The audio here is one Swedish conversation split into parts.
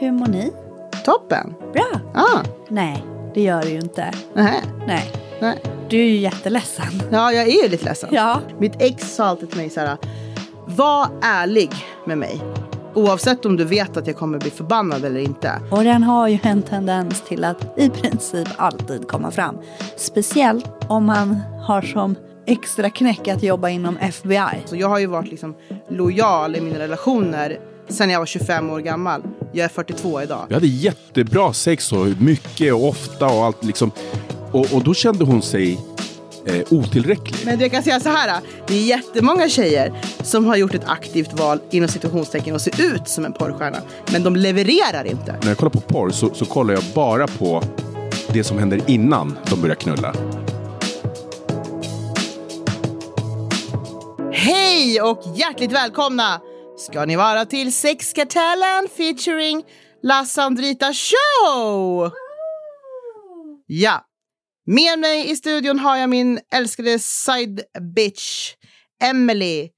hur mår ni? Toppen! Bra? Ah, Nej, det gör du ju inte. nähä. Nej, Nej. du är ju jätteledsen. Ja, jag är ju lite ledsen. Ja. Mitt ex sa alltid till mig så här. Var ärlig med mig. Oavsett om du vet att jag kommer bli förbannad eller inte. Och den har ju en tendens till att i princip alltid komma fram. Speciellt om man har som extra knäck att jobba inom FBI. Så jag har ju varit liksom lojal i mina relationer sen jag var 25 år gammal. Jag är 42 idag. Vi hade jättebra sex och mycket och ofta och allt liksom. Och, och då kände hon sig eh, otillräcklig. Men du jag kan säga så här. Det är jättemånga tjejer som har gjort ett aktivt val inom situationstecken och ser ut som en porrstjärna. Men de levererar inte. När jag kollar på porr så, så kollar jag bara på det som händer innan de börjar knulla. Hej och hjärtligt välkomna ska ni vara till Sexkartellen featuring La Sandrita Show! Ja, med mig i studion har jag min älskade side bitch Emily,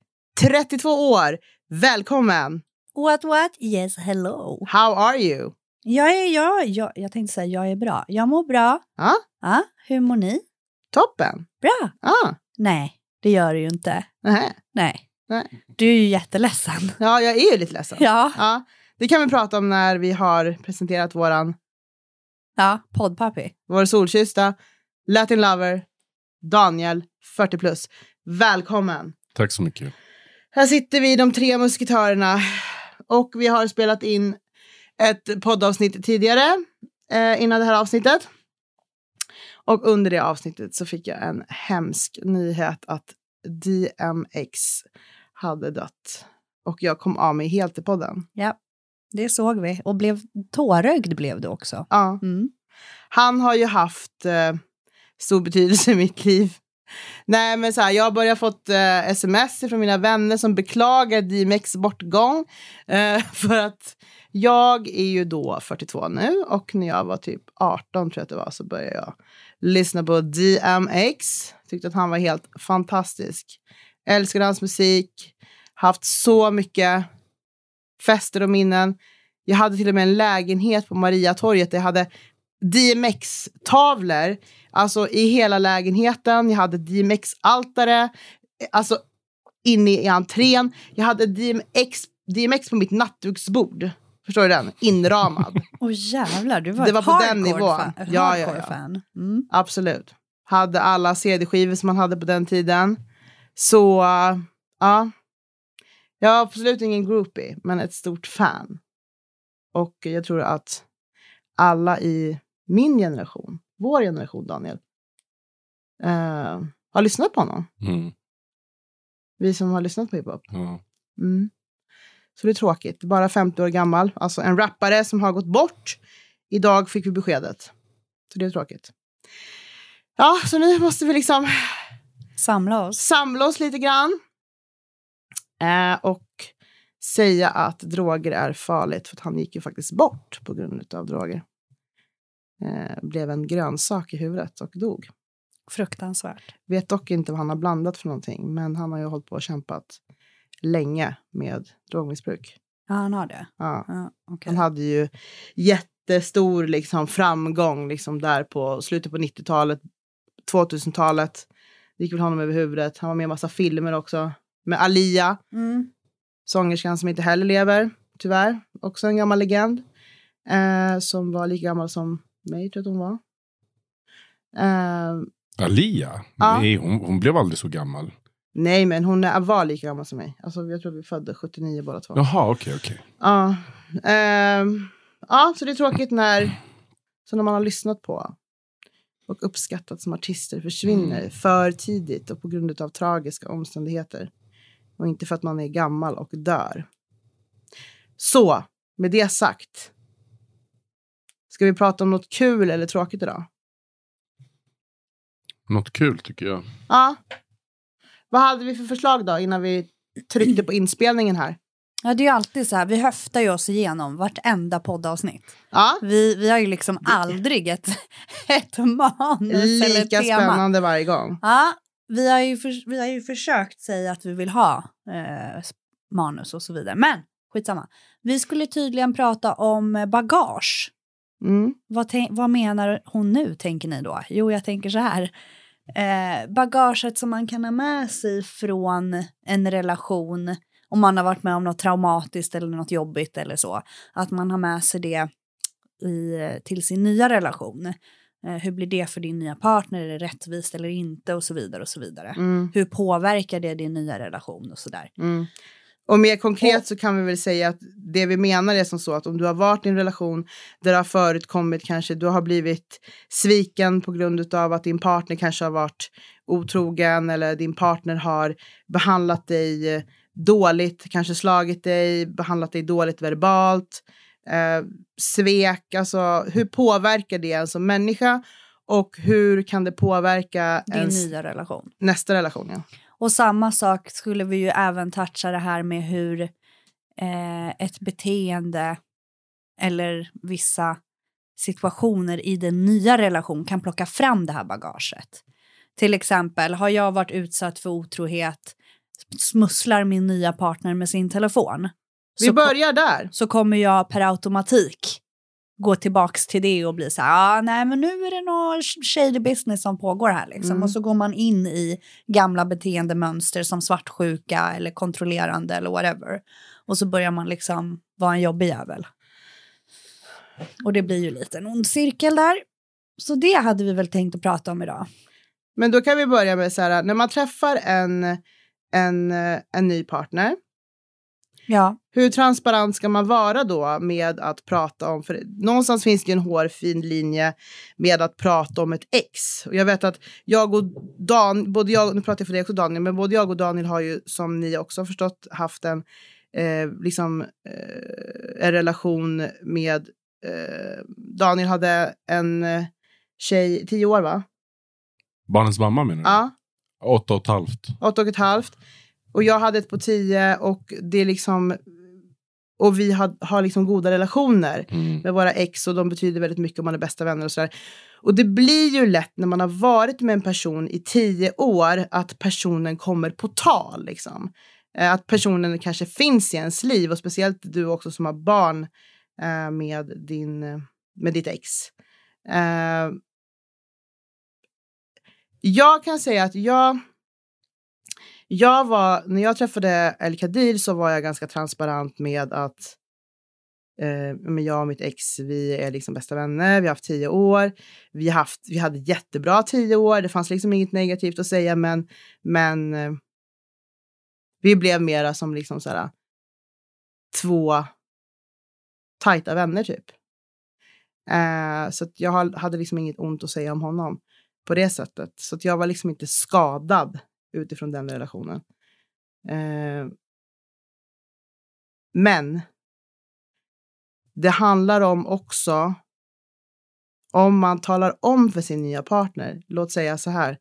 32 år. Välkommen! What what? Yes, hello. How are you? Jag är, jag, jag, jag tänkte säga jag är bra. Jag mår bra. Ja, Ja, hur mår ni? toppen. Bra? Ah, Nej, det gör du ju inte. nähä. Nej. Nej. Du är ju jätteledsen. Ja, jag är ju lite ledsen. Ja. Ja, det kan vi prata om när vi har presenterat våran Ja, poddpappi. vår solkyssta Latin lover Daniel, 40 plus. Välkommen! Tack så mycket. Här sitter vi, de tre musketörerna, och vi har spelat in ett poddavsnitt tidigare, eh, innan det här avsnittet. Och under det avsnittet så fick jag en hemsk nyhet att DMX hade dött. Och jag kom av mig helt i podden. Ja, det såg vi. Och blev tårögd blev du också. Ja. Mm. Han har ju haft eh, stor betydelse i mitt liv. Nej, men så här, jag har börjat fått eh, sms från mina vänner som beklagar DMX bortgång. Eh, för att jag är ju då 42 nu och när jag var typ 18 tror jag att det var så började jag lyssna på DMX. Tyckte att han var helt fantastisk. Älskade hans musik. Haft så mycket fester och minnen. Jag hade till och med en lägenhet på Mariatorget där jag hade DMX-tavlor. Alltså i hela lägenheten. Jag hade DMX-altare. Alltså inne i entrén. Jag hade DMX, DMX på mitt nattduksbord. Förstår du den? Inramad. Åh jävlar, du var Det var på den nivån. Fan, Ja, ja, ja. fan. Mm. Absolut. Hade alla CD-skivor som man hade på den tiden. Så, ja. Jag är absolut ingen groupie, men ett stort fan. Och jag tror att alla i min generation, vår generation Daniel, eh, har lyssnat på honom. Mm. Vi som har lyssnat på hiphop. Ja. Mm. Så det är tråkigt. Bara 50 år gammal. Alltså en rappare som har gått bort. Idag fick vi beskedet. Så det är tråkigt. Ja, så nu måste vi liksom Samla oss. samla oss lite grann. Eh, och säga att droger är farligt. För han gick ju faktiskt bort på grund av droger. Eh, blev en grönsak i huvudet och dog. Fruktansvärt. Vet dock inte vad han har blandat för någonting. Men han har ju hållit på och kämpat länge med drogmissbruk. Ja, han har det. Ja. Ja, okej. Han hade ju jättestor liksom, framgång liksom, där på slutet på 90-talet, 2000-talet. Det gick väl honom över huvudet. Han var med i massa filmer också. Med Alia, Mm. sångerskan som inte heller lever, tyvärr. Också en gammal legend. Eh, som var lika gammal som mig, tror jag att hon var. Eh, Alia? Ja. Nej, hon, hon blev aldrig så gammal. nej, men hon är, var lika gammal som mig. Alltså, jag tror vi födde 79 båda två. Jaha, okej, okej. Ja. Ehm, ja, så det är tråkigt när, så när man har lyssnat på och uppskattat som artister försvinner Mm. för tidigt och på grund av tragiska omständigheter. Och inte för att man är gammal och dör. Så, med det sagt. Ska vi prata om något kul eller tråkigt idag? Något kul tycker jag. Ja. Vad hade vi för förslag då innan vi tryckte på inspelningen här? Ja, det är ju alltid så här, vi höftar ju oss igenom vartenda poddavsnitt. Ja, Vi, vi har ju liksom aldrig ett, ett manus eller lika tema. spännande varje gång. Ja, vi har, ju för, vi har ju försökt säga att vi vill ha eh, manus och så vidare. Men skitsamma. Vi skulle tydligen prata om bagage. Mm. Vad, vad menar hon nu, tänker ni då? Jo, jag tänker så här. Eh, bagaget som man kan ha med sig från en relation om man har varit med om något traumatiskt eller något jobbigt eller så. Att man har med sig det i, till sin nya relation. Eh, hur blir det för din nya partner? Är det rättvist eller inte? Och så vidare och så vidare. Mm. Hur påverkar det din nya relation och så där? Mm. Och mer konkret så kan vi väl säga att det vi menar är som så att om du har varit i en relation där det har förekommit kanske du har blivit sviken på grund av att din partner kanske har varit otrogen eller din partner har behandlat dig dåligt, kanske slagit dig, behandlat dig dåligt verbalt, eh, svek, alltså hur påverkar det en som människa och hur kan det påverka Din ens nya relation. nästa relation? Ja. Och samma sak skulle vi ju även toucha det här med hur eh, ett beteende eller vissa situationer i den nya relation kan plocka fram det här bagaget. Till exempel, har jag varit utsatt för otrohet, smusslar min nya partner med sin telefon. Vi så börjar där. så kommer jag per automatik gå tillbaks till det och bli så här, ah, nej men nu är det någon shady business som pågår här liksom. Mm. Och så går man in i gamla beteendemönster som svartsjuka eller kontrollerande eller whatever. Och så börjar man liksom vara en jobbig jävel. Och det blir ju lite en ond cirkel där. Så det hade vi väl tänkt att prata om idag. Men då kan vi börja med så här, när man träffar en, en, eh, en ny partner, Ja, hur transparent ska man vara då med att prata om, för någonstans finns det ju en hårfin linje med att prata om ett ex. Och jag vet att jag och Dan, både jag, nu pratar jag för dig också Daniel, men både jag och Daniel har ju som ni också har förstått haft en, eh, liksom, eh, en relation med, eh, Daniel hade en eh, tjej, tio år va? Barnens mamma menar du? Ja. Åtta och ett halvt. åtta och ett halvt. Och jag hade ett på tio och det är liksom och vi har, har liksom goda relationer Mm. med våra ex och de betyder väldigt mycket om man är bästa vänner och sådär. Och det blir ju lätt när man har varit med en person i tio år att personen kommer på tal liksom. Eh, Att personen kanske finns i ens liv och speciellt du också som har barn eh, med, din, med ditt ex. Eh, jag kan säga att jag jag var, när jag träffade El Kadir så var jag ganska transparent med att eh, men jag och mitt ex, vi är liksom bästa vänner, vi har haft tio år, vi, haft, vi hade jättebra tio år, det fanns liksom inget negativt att säga, men, men eh, vi blev mera som liksom så här, två tajta vänner typ. Eh, så att jag hade liksom inget ont att säga om honom på det sättet. Så att jag var liksom inte skadad utifrån den relationen. Eh, men det handlar om också om man talar om för sin nya partner. Låt säga så här.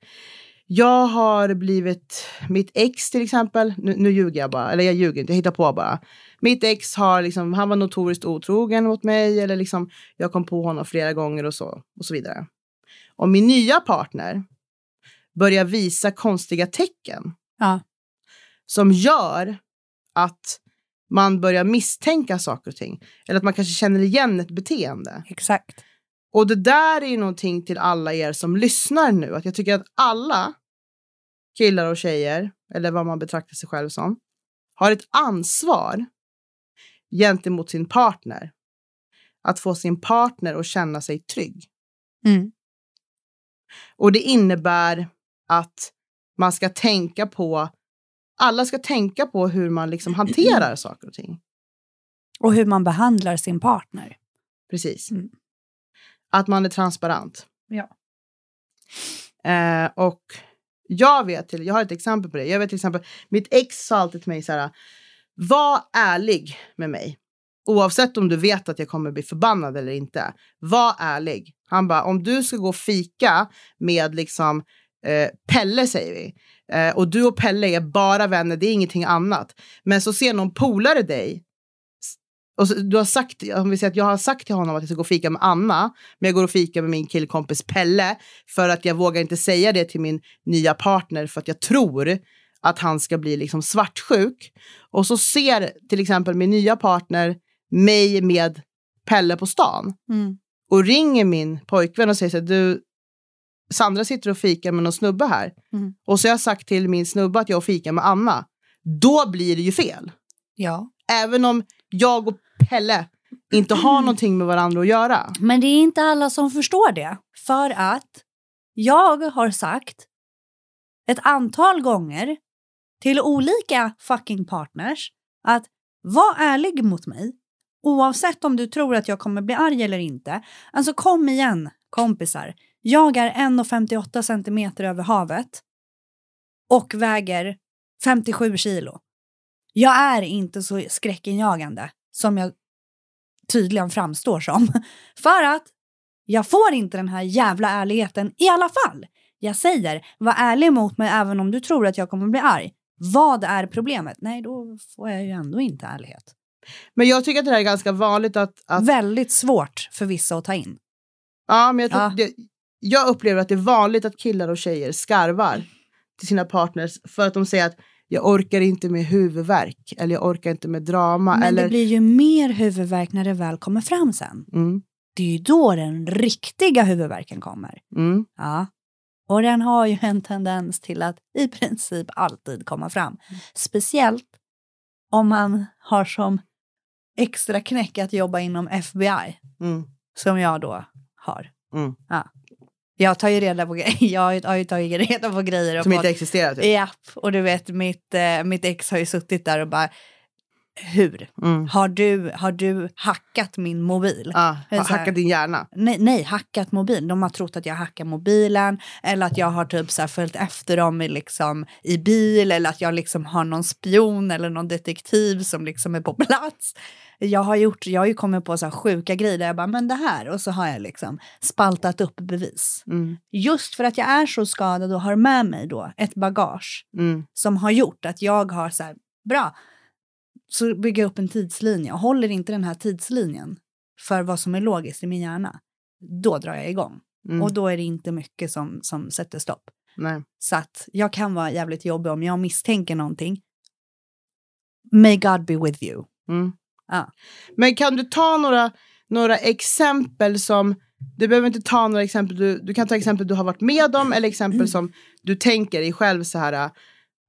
Jag har blivit, mitt ex till exempel, nu, nu ljuger jag bara, eller jag ljuger inte, jag hittar på bara. Mitt ex har liksom, han var notoriskt otrogen mot mig eller liksom, jag kom på honom flera gånger och så, och så vidare. Om min nya partner börjar visa konstiga tecken ja, som gör att man börjar misstänka saker och ting. Eller att man kanske känner igen ett beteende. exakt. Och det där är ju någonting till alla er som lyssnar nu. Att jag tycker att alla killar och tjejer, eller vad man betraktar sig själv som, har ett ansvar gentemot sin partner. Att få sin partner att känna sig trygg. Mm. Och det innebär att man ska tänka på, alla ska tänka på hur man liksom hanterar saker och ting. Och hur man behandlar sin partner. Precis. Mm. Att man är transparent. Ja. Eh, och jag vet, till, jag har ett exempel på det. Jag vet till exempel, mitt ex sa alltid till mig så här, var ärlig med mig. Oavsett om du vet att jag kommer bli förbannad eller inte. Var ärlig. Han bara, om du ska gå och fika med liksom eh, Pelle säger vi. Eh, och du och Pelle är bara vänner, det är ingenting annat. Men så ser någon polare dig. Och så, du har sagt, om vi säger att jag har sagt till honom att jag ska gå och fika med Anna, men jag går och fika med min killkompis Pelle för att jag vågar inte säga det till min nya partner för att jag tror att han ska bli liksom svartsjuk. Och så ser till exempel min nya partner mig med Pelle på stan Mm. och ringer min pojkvän och säger så här, du, Sandra sitter och fikar med någon snubbe här. Mm. Och så har jag sagt till min snubbe att jag fikar med Anna. Då blir det ju fel. Ja. Även om jag och Pelle inte har någonting med varandra att göra. Men det är inte alla som förstår det. För att jag har sagt ett antal gånger till olika fucking partners att var ärlig mot mig oavsett om du tror att jag kommer bli arg eller inte. Alltså kom igen kompisar. Jag är 1,58 centimeter över havet och väger 57 kilo. Jag är inte så skräckinjagande som jag tydligen framstår som. För att jag får inte den här jävla ärligheten i alla fall. Jag säger, var ärlig mot mig även om du tror att jag kommer bli arg. Vad är problemet? Nej, då får jag ju ändå inte ärlighet. Men jag tycker att det här är ganska vanligt att... att Väldigt svårt för vissa att ta in. ja, men jag, tror, Ja. det, jag upplever att det är vanligt att killar och tjejer skarvar till sina partners för att de säger att jag orkar inte med huvudvärk eller jag orkar inte med drama. Men eller, det blir ju mer huvudvärk när det väl kommer fram sen. mm, Det är ju då den riktiga huvudvärken kommer. mm, Ja. Och den har ju en tendens till att i princip alltid komma fram. Speciellt om man har som extra knäck att jobba inom FBI, mm, som jag då har. Mm. Ja. Jag tar ju reda på grejer. Jag har ju- tagit reda på grejer. och som inte existerar. Typ. Japp, och du vet mitt, eh, mitt ex har ju suttit där och bara hur? Mm. Har du, har du hackat min mobil? Ah, ha- så här- hacka din hjärna. Nej, nej, hackat mobil. De har trott att jag hackar mobilen eller att jag har typ så här följt efter dem i, liksom, i bil eller att jag liksom har någon spion eller någon detektiv som liksom är på plats. Jag har, gjort, jag har ju kommit på så här sjuka grejer där jag bara, men det här, och så har jag liksom spaltat upp bevis. Mm, Just för att jag är så skadad och har med mig då ett bagage mm, som har gjort att jag har så här, bra, så bygger jag upp en tidslinje och håller inte den här tidslinjen för vad som är logiskt i min hjärna, då drar jag igång. mm, Och då är det inte mycket som, som sätter stopp. nej. Så att jag kan vara jävligt jobbig om jag misstänker någonting. May God be with you. Mm. Ja. Men kan du ta några, några exempel som... Du behöver inte ta några exempel. Du, du kan ta exempel du har varit med om eller exempel som du tänker dig själv så här.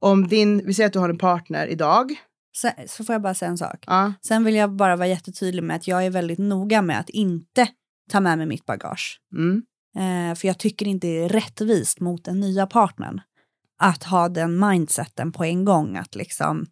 Om din, vi säger att du har en partner idag. Så, så får jag bara säga en sak. Ja, Sen vill jag bara vara jättetydlig med att jag är väldigt noga med att inte ta med mig mitt bagage. mm, Eh, för jag tycker inte det är rättvist mot den nya partnern att ha den mindseten på en gång. Att liksom,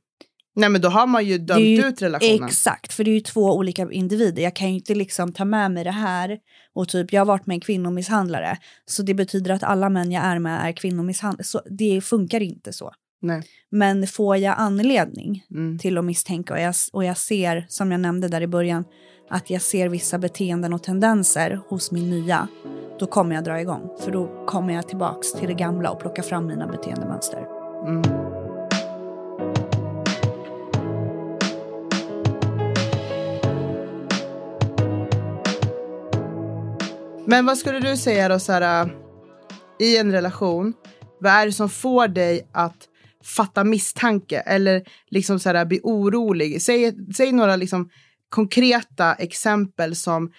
Nej men då har man ju dömt ju ut relationen. exakt, för det är ju två olika individer. Jag kan ju inte liksom ta med mig det här och typ jag har varit med en kvinnomisshandlare så det betyder att alla män jag är med är kvinnomisshandlare. Så det funkar inte så. Nej. Men får jag anledning Mm, till att misstänka och jag, och jag ser, som jag nämnde där i början, att jag ser vissa beteenden och tendenser hos min nya, då kommer jag dra igång. För då kommer jag tillbaks till det gamla och plocka fram mina beteendemönster. mm. Men vad skulle du säga då så här, i en relation? Vad är det som får dig att fatta misstanke eller liksom så här, bli orolig? Säg, säg några liksom konkreta exempel som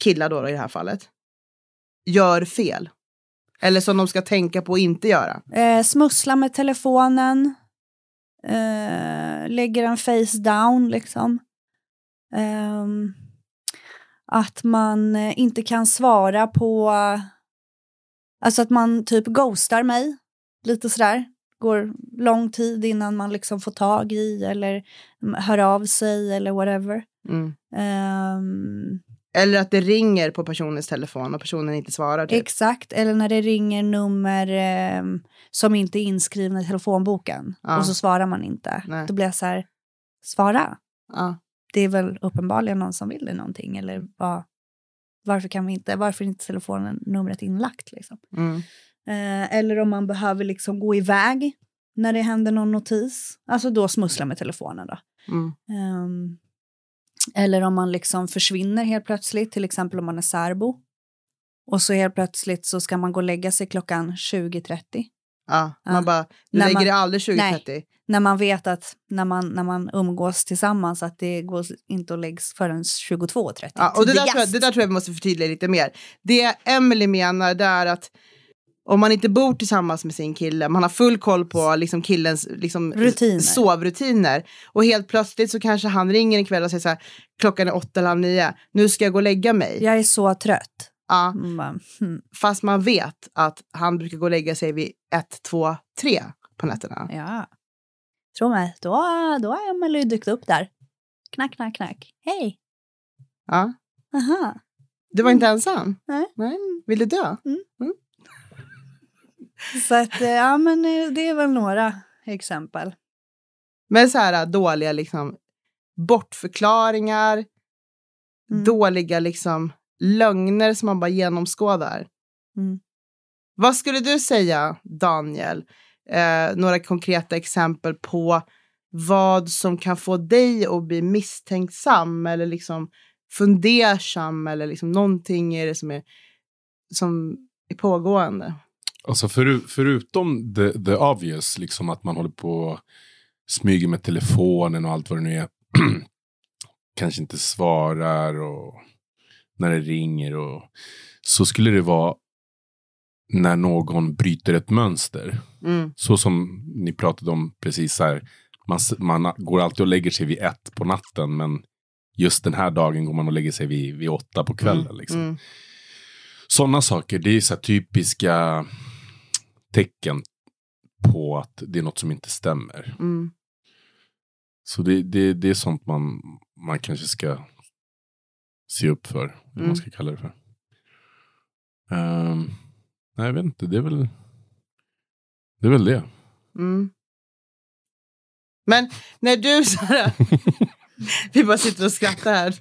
killar då, då i det här fallet gör fel. Eller som de ska tänka på att inte göra. Eh, smussla med telefonen. Eh, lägger en face down liksom. Ehm, att man eh, inte kan svara på... Alltså att man typ ghostar mig. Lite sådär. Går lång tid innan man liksom får tag i eller hör av sig eller whatever. Mm. Ehm, Eller att det ringer på personens telefon och personen inte svarar. Typ. Exakt, eller när det ringer nummer ehm, som inte är inskrivna i telefonboken Ja. och så svarar man inte. Nej. Då blir jag så här, svara. Ja. Det är väl uppenbarligen någon som vill det någonting eller vad, varför kan vi inte, varför är inte telefonen numret inlagt liksom? Mm. Eh, eller om man behöver liksom gå iväg när det händer någon notis, alltså då smussla med telefonen då. Mm. Ehm, eller om man liksom försvinner helt plötsligt, till exempel om man är särbo. Och så helt plötsligt så ska man gå och lägga sig klockan 20.30. Ja, man Ja. bara, du När lägger man- det aldrig 2030. När man vet att när man, när man umgås tillsammans att det går inte att läggs förrän 22.30. Ja, och det där, tror jag, det där tror jag vi måste förtydliga lite mer. Det Emily menar det är att om man inte bor tillsammans med sin kille, man har full koll på liksom killens liksom, Rutiner. sovrutiner och helt plötsligt så kanske han ringer en kväll och säger så här, klockan är åtta eller halv nio, nu ska jag gå och lägga mig. Jag är så trött. Ja, Man bara, hmm, fast man vet att han brukar gå och lägga sig vid ett, två, tre på nätterna. ja. Tro mig, då, då har Emelie dykt upp där. Knack, knack, knack. Hej. Ja. Aha. Du var inte ensam? Nej. Nej. Vill du dö? Så att, eh, ja men eh, det är väl några exempel. Men så här dåliga liksom bortförklaringar, Mm. dåliga liksom lögner som man bara genomskådar. Mm. Vad skulle du säga, Daniel? Eh, några konkreta exempel på vad som kan få dig att bli misstänksam eller liksom fundersam eller liksom någonting är det som är, som är pågående. Alltså för, förutom the, the obvious, liksom att man håller på och smyger med telefonen och allt vad det nu är. Kanske inte svarar och när det ringer och så skulle det vara när någon bryter ett mönster. Mm. Så som ni pratade om precis här. Man, man går alltid och lägger sig vid ett på natten men just den här dagen går man och lägger sig vid, vid åtta på kvällen. Mm. Liksom. Mm. Sådana saker, det är så typiska tecken på att det är något som inte stämmer. Mm. Så det, det, det är sånt man, man kanske ska se upp för. Vad Mm. man ska kalla det för. Ehm, nej, jag vet inte. Det är väl det. Är väl det. Mm. Men när du, Sara, vi bara sitter och skrattar här.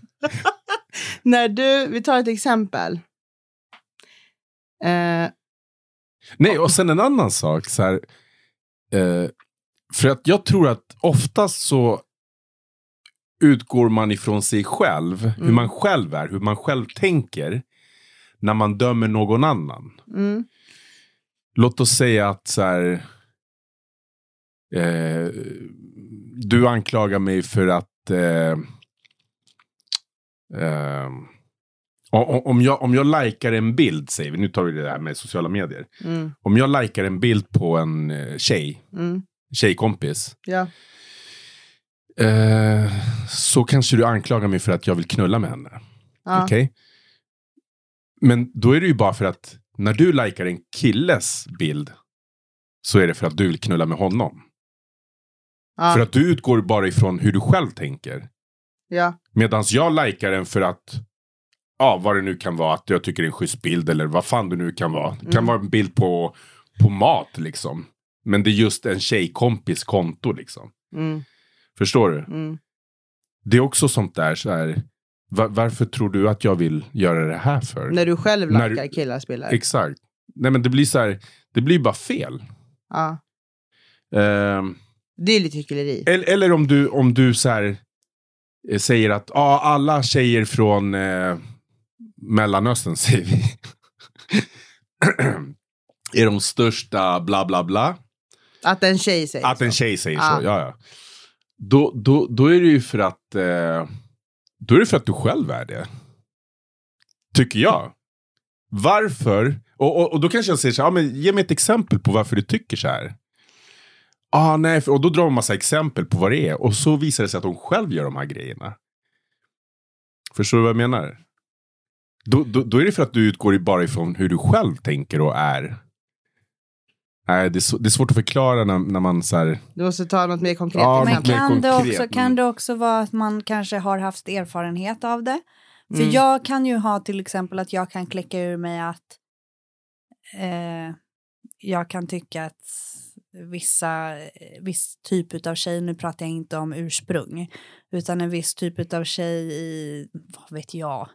när du, vi tar ett exempel. Eh, Nej, och sen en annan sak. Så här, eh, för att jag tror att oftast så utgår man ifrån sig själv. Hur Mm. man själv är, hur man själv tänker. När man dömer någon annan. mm, Låt oss säga att så här, eh, du anklagar mig för att eh, eh, om, jag, om jag likar en bild, säger vi, nu tar vi det här med sociala medier. mm, Om jag likar en bild på en eh, tjej, mm, tjejkompis, ja, eh, så kanske du anklagar mig för att jag vill knulla med henne. ja, Okej? Men då är det ju bara för att när du likar en killes bild så är det för att du vill knulla med honom. ja, För att du utgår bara ifrån hur du själv tänker. ja, Medan jag likar den för att, ja vad det nu kan vara, att jag tycker det är en schysst bild eller vad fan det nu kan vara. Det kan Mm. vara en bild på, på mat liksom. Men det är just en tjejkompis konto liksom. mm, Förstår du? mm, Det är också sånt där så här. va- varför tror du att jag vill göra det här för? när du själv lackar killars bilder. Exakt. Nej men det blir så här, det blir bara fel. Ja, Ehm, det är lite hyckleri. eller, eller om du, om du så här, eh, säger att ah, alla tjejer från eh, Mellanöstern, säger vi, är de största bla bla bla. Att en tjej säger Att en så. tjej säger Ja. så, ja ja. Då, då, då är det ju för att eh, då är det för att du själv är det. Tycker jag. Varför? Och, och, och då kanske jag säger så här, ja, men ge mig ett exempel på varför du tycker så här. Ah, nej, för, och då drar man massa exempel på vad det är. Och så visar det sig att hon själv gör de här grejerna. Förstår du vad jag menar? Då, då, då är det för att du utgår bara ifrån hur du själv tänker och är. Nej, det är, så, det är svårt att förklara när, när man så här... Du måste ta något mer konkret Ja, Men kan det, konkret, också, kan det också vara att man kanske har haft erfarenhet av det? För Mm. jag kan ju ha till exempel att jag kan kläcka ur mig att eh, jag kan tycka att vissa, viss typ av tjej, nu pratar jag inte om ursprung, utan en viss typ av tjej i, vad vet jag,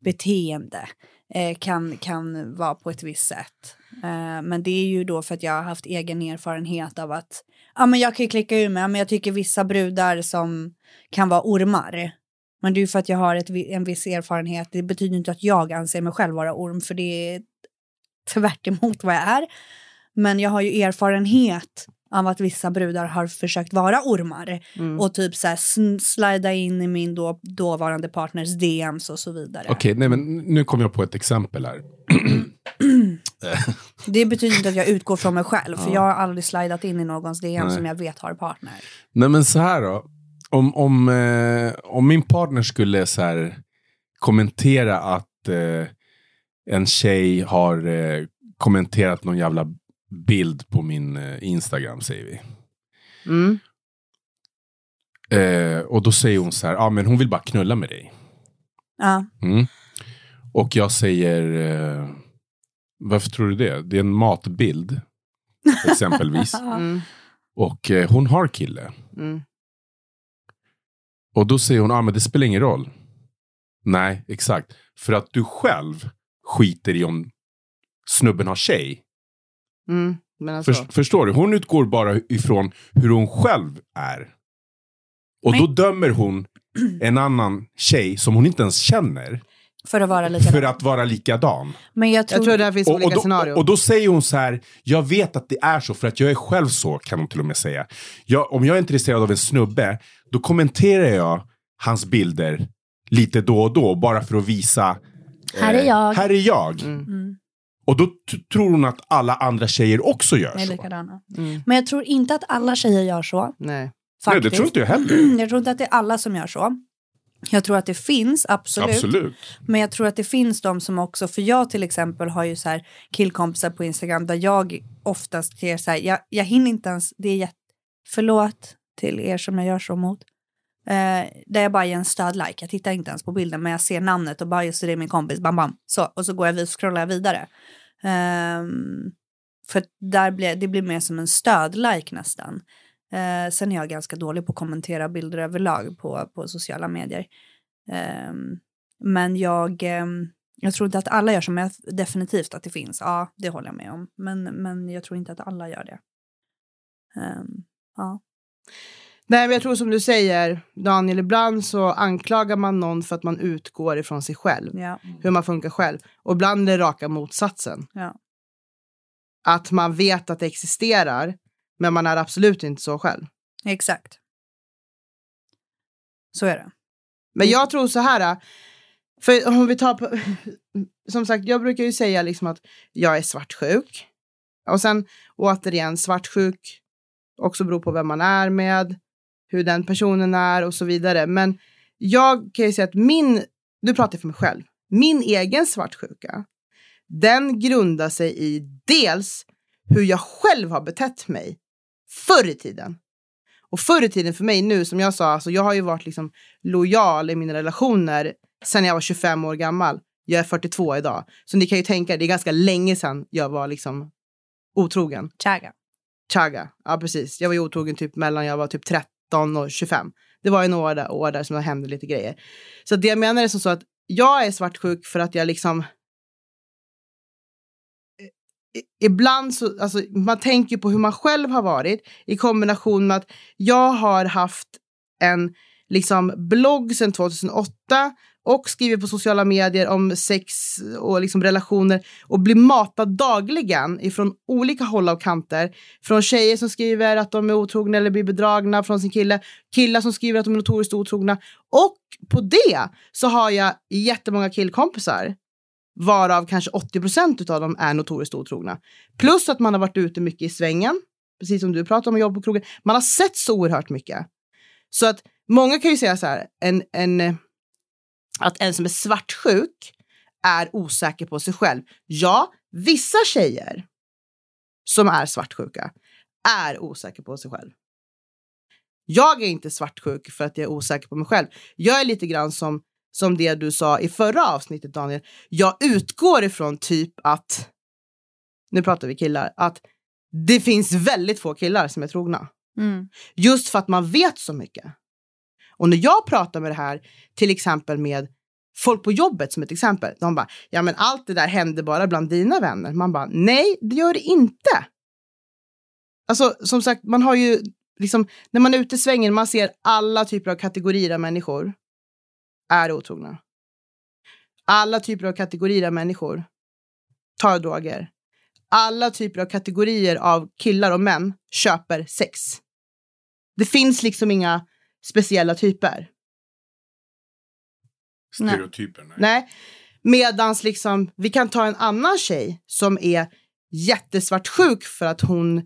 beteende eh, kan, kan vara på ett visst sätt. Eh, men det är ju då för att jag har haft egen erfarenhet av att ja, men jag kan ju klicka ur mig, men jag tycker vissa brudar som kan vara ormar. Men det är ju för att jag har ett, en viss erfarenhet. Det betyder inte att jag anser mig själv vara orm, för det är tvärt emot vad jag är. Men jag har ju erfarenhet av att vissa brudar har försökt vara ormar Mm. och typ så här slida in i min då, dåvarande partners DMs och så vidare. Okej, nej men nu kommer jag på ett exempel här. Det betyder inte att jag utgår från mig själv, för Ja. jag har aldrig slidat in i någons DM Nej. som jag vet har partner. Nej men så här då. Om, om, eh, om min partner skulle så här kommentera att eh, en tjej har eh, kommenterat någon jävla bild på min eh, Instagram säger vi. Mm. Eh, och då säger hon så här, ah, men hon vill bara knulla med dig. Ja, Mm. Och jag säger, eh, varför tror du det? Det är en matbild, exempelvis. Mm. Och eh, hon har kille. Mm. Och då säger hon, ah, men det spelar ingen roll. Nej, exakt. För att du själv skiter i om snubben har tjej. Mm. Men alltså, För, förstår du? Hon utgår bara ifrån hur hon själv är. Och då dömer hon en annan tjej som hon inte ens känner för att vara likadan. för att vara likadan. Men jag tror, jag tror det här finns Och, olika och, då, scenarion. och då säger hon så här, jag vet att det är så för att jag är själv så kan hon till och med säga. Jag, om jag är intresserad av en snubbe, då kommenterar jag hans bilder lite då och då bara för att visa. eh, Här är jag. Här är jag. Mm. Mm, Och då tror hon att alla andra tjejer också gör är så. likadana. Mm. Men jag tror inte att alla tjejer gör så. Nej. Nej, Faktiskt. det tror inte jag heller. Jag tror inte att det är alla som gör så. Jag tror att det finns, absolut. Absolut. Men jag tror att det finns de som också, för jag till exempel har ju så här killkompisar på Instagram där jag oftast ser så här, jag, jag hinner inte ens, det är jätte, förlåt till er som jag gör så mot. Eh, där jag bara ger en stödlike, jag tittar inte ens på bilden men jag ser namnet och bara just det är min kompis, bam bam. Så, och så går jag vid scrollar jag vidare. Ehm, för där blir, det blir mer som en stödlike nästan. Eh, sen är jag ganska dålig på att kommentera bilder överlag på, på sociala medier. Ehm, men jag, ehm, jag tror inte att alla gör så, men definitivt att det finns. Ja, det håller jag med om. Men, men jag tror inte att alla gör det. Ehm, ja. Nej, men jag tror som du säger, Daniel, ibland så anklagar man någon för att man utgår ifrån sig själv. Ja, Hur man funkar själv. Och ibland är det raka motsatsen. ja. Att man vet att det existerar, men man är absolut inte så själv. exakt. Så är det. Men jag tror så här, för om vi tar på, som sagt, jag brukar ju säga liksom att jag är svartsjuk. Och sen återigen, svartsjuk också beror på vem man är med, hur den personen är och så vidare. Men jag kan ju säga att min, nu pratar jag för mig själv, min egen svartsjuka, den grundar sig i dels hur jag själv har betett mig förr i tiden. Och förr i tiden för mig nu, som jag sa, alltså jag har ju varit liksom lojal i mina relationer sen jag var 25 år gammal. Jag är 42 idag. Så ni kan ju tänka, det är ganska länge sedan jag var liksom otrogen. Chaga. Chaga, ja precis. Jag var ju otrogen typ mellan jag var typ 13 och 25. Det var ju några år där som det hände lite grejer. Så det jag menar är som så att jag är svartsjuk för att jag liksom ibland så, alltså man tänker på hur man själv har varit i kombination med att jag har haft en liksom blogg sedan 2008 och skriver på sociala medier om sex och liksom relationer och blir matad dagligen ifrån olika håll och kanter. Från tjejer som skriver att de är otrogna eller blir bedragna från sin kille, killar som skriver att de är notoriskt otrogna. Och på det så har jag jättemånga killkompisar varav kanske 80 procent av dem är notoriskt otrogna. Plus att man har varit ute mycket i svängen, precis som du pratar om, jobb på krogen. Man har sett så oerhört mycket. Så att många kan ju säga så här, en, en, att en som är svartsjuk är osäker på sig själv. Ja, vissa tjejer som är svartsjuka är osäker på sig själv. Jag är inte svartsjuk för att jag är osäker på mig själv. Jag är lite grann som, som det du sa i förra avsnittet, Daniel. Jag utgår ifrån typ att, nu pratar vi killar, att det finns väldigt få killar som är trogna. Mm. Just för att man vet så mycket. Och när jag pratar med det här, till exempel med folk på jobbet som ett exempel. De bara, ja men allt det där händer bara bland dina vänner. Man bara, nej det gör det inte. Alltså som sagt, man har ju liksom, när man är ute i svängen, man ser alla typer av kategorier av människor är otrogna. Alla typer av kategorier av människor tar droger. alla typer av kategorier av killar och män köper sex. Det finns liksom inga speciella typer. Stereotyper. Nej. Nej. Medans liksom, vi kan ta en annan tjej som är jättesvartsjuk för att hon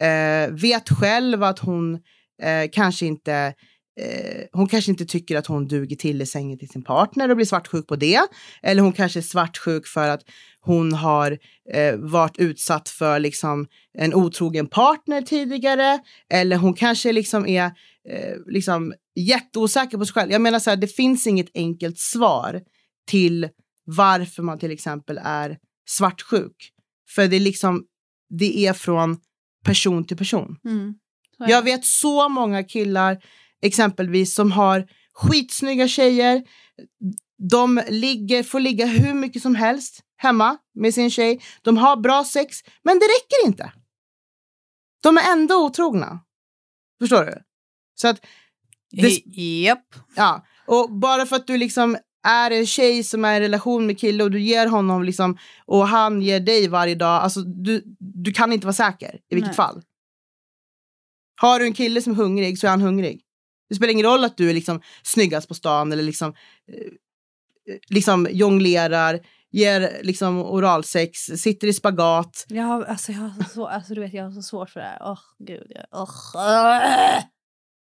eh, vet själv att hon eh, kanske inte eh, hon kanske inte tycker att hon duger till i sängen till sin partner och blir svartsjuk på det. Eller hon kanske är svartsjuk för att hon har eh, varit utsatt för liksom, en otrogen partner tidigare. Eller hon kanske liksom är eh, liksom, jätteosäker på sig själv. Jag menar så här, det finns inget enkelt svar till varför man till exempel är svartsjuk. För det är liksom, det är från person till person. Mm. Jag vet så många killar exempelvis som har skitsnygga tjejer. De ligger, får ligga hur mycket som helst hemma med sin tjej. De har bra sex, men det räcker inte. De är ändå otrogna. Förstår du? Så att, det- Japp. ja. Och bara för att du liksom är en tjej som är i relation med kille och du ger honom liksom och han ger dig varje dag, alltså du, du kan inte vara säker i vilket Nej. fall. Har du en kille som är hungrig så är han hungrig. Det spelar ingen roll att du är liksom snyggast på stan eller liksom, eh, liksom jonglerar, ger liksom oralsex, sitter i spagat. Har, alltså, jag har så, alltså, du vet, jag har så svårt för det här. Åh, gud. Jag, åh.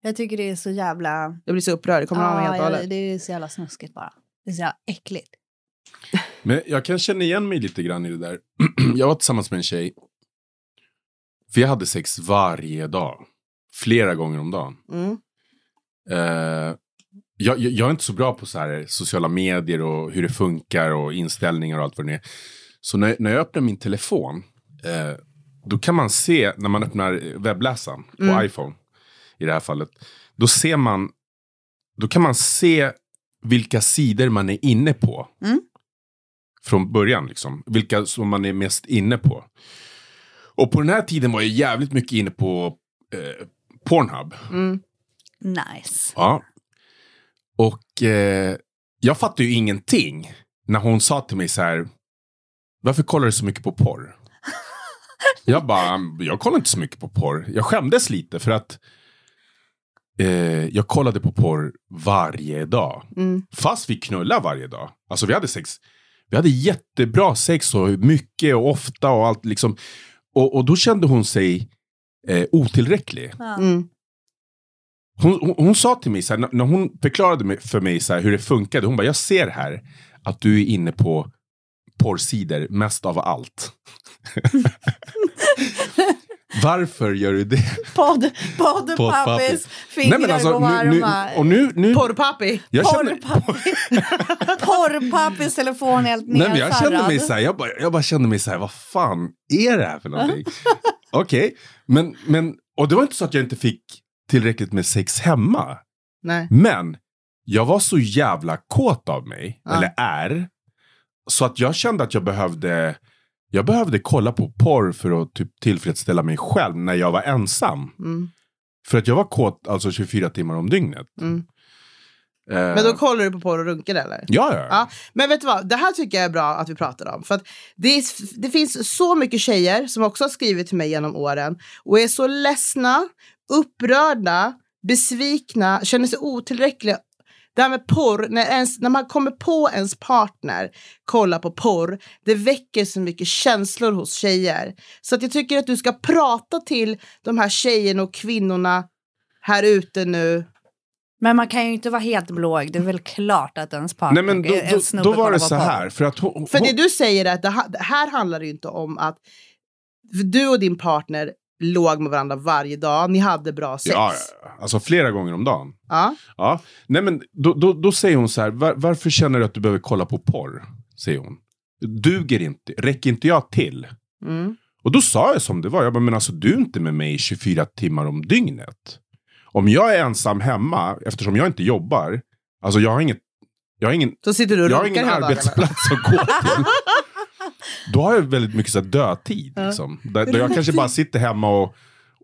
jag tycker det är så jävla... Jag blir så upprörd, det kommer av mig helt och ja, hållet. det är så jävla snuskigt bara. Det är så jävla äckligt. Men jag kan känna igen mig lite grann i det där. jag var tillsammans med en tjej. Vi hade sex varje dag. Flera gånger om dagen. Mm. Eh, jag, jag, är inte så bra på så här sociala medier och hur det funkar och inställningar och allt vad det är. Så när, när jag öppnar min telefon, eh, då kan man se, när man öppnar webbläsaren på Mm. iPhone, i det här fallet, då ser man, då kan man se vilka sidor man är inne på. Mm. Från början liksom, vilka som man är mest inne på. Och på den här tiden var jag jävligt mycket inne på eh, Pornhub. Mm. Nice. Ja. Och eh, jag fattade ju ingenting när hon sa till mig så här. Varför kollar du så mycket på porr? jag bara, jag kollar inte så mycket på porr. Jag skämdes lite för att eh, jag kollade på porr varje dag. Mm. Fast vi knullade varje dag. Alltså vi hade sex. Vi hade jättebra sex och mycket och ofta och allt liksom. Och, och då kände hon sig eh, otillräcklig. Ja. Mm. Hon, hon, hon sa till mig, så här, när- hon förklarade för mig så här, hur det funkade, hon bara, jag ser här att du är inne på porrsidor mest av allt. Varför gör du det? Podd, podd, Podd, pappis, Nej, fingrar alltså, går nu, nu, varma. och nu, nu, Porrpappi. Porrpappis Porrpappis telefon helt nej, men jag kände mig nedsarrad. så här, jag bara, jag bara kände mig så här, vad fan är det här för någonting? Okej, men, men, och det var inte så att jag inte fick tillräckligt med sex hemma. Nej. Men jag var så jävla kåt av mig, Ja. eller är. Så att jag kände att jag behövde, jag behövde kolla på porr för att typ tillfredsställa mig själv när jag var ensam. Mm. För att jag var kåt alltså 24 timmar om dygnet. Mm. Eh, Men då kollar du på porr och runkar eller? ja, ja. Ja, men vet du vad? Det här tycker jag är bra att vi pratar om. För att det, är, det finns så mycket tjejer som också har skrivit till mig genom åren och är så ledsna, upprörda, besvikna, känner sig otillräckliga. Det här med porr, när, ens, när man kommer på ens partner kolla på porr, det väcker så mycket känslor hos tjejer. Så att jag tycker att du ska prata till de här tjejerna och kvinnorna här ute nu. Men man kan ju inte vara helt blåögd. Det är väl klart att ens partner, Nej men då, då, då var det så här. För att hon, För hon, det du säger är att det här, det här handlar det ju inte om att för du och din partner låg med varandra varje dag, ni hade bra sex. ja, alltså flera gånger om dagen. Ja. Ja, nej men då, då, då säger hon så här, var, varför känner du att du behöver kolla på porr? Säger hon. Duger inte, räcker inte jag till? Mm. Och då sa jag som det var, jag bara, men alltså du är inte med mig 24 timmar om dygnet. Om jag är ensam hemma, eftersom jag inte jobbar, alltså jag har inget, jag har ingen, Så sitter du och jag har ingen arbetsplats att gå till. Då har jag väldigt mycket så här dödtid. Liksom. Där, där jag kanske bara sitter hemma och,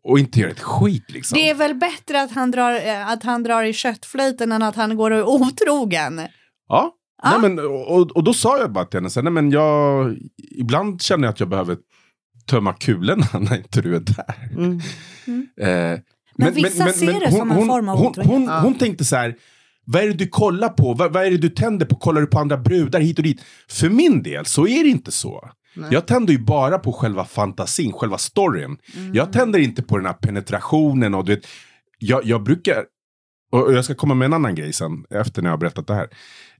och inte gör ett skit. Liksom. Det är väl bättre att han drar, eh, att han drar i köttflöjten än att han går och är otrogen. Ja. Ja. Nej, men, och, och då sa jag bara till henne, så nej, men jag, ibland känner jag att jag behöver tömma kulorna när inte du är där. Mm. Eh, Men vissa ser det som en form av hon, hon, hon tänkte så här, vad är det du kollar på? Vad, vad är det du tänder på? Kollar du på andra brudar hit och dit? För min del så är det inte så. Jag tänder ju bara på själva fantasin, själva storyn. Mm. Jag tänder inte på den här penetrationen och du vet, jag, jag brukar, och och jag ska komma med en annan grej sen, efter när jag har berättat det här.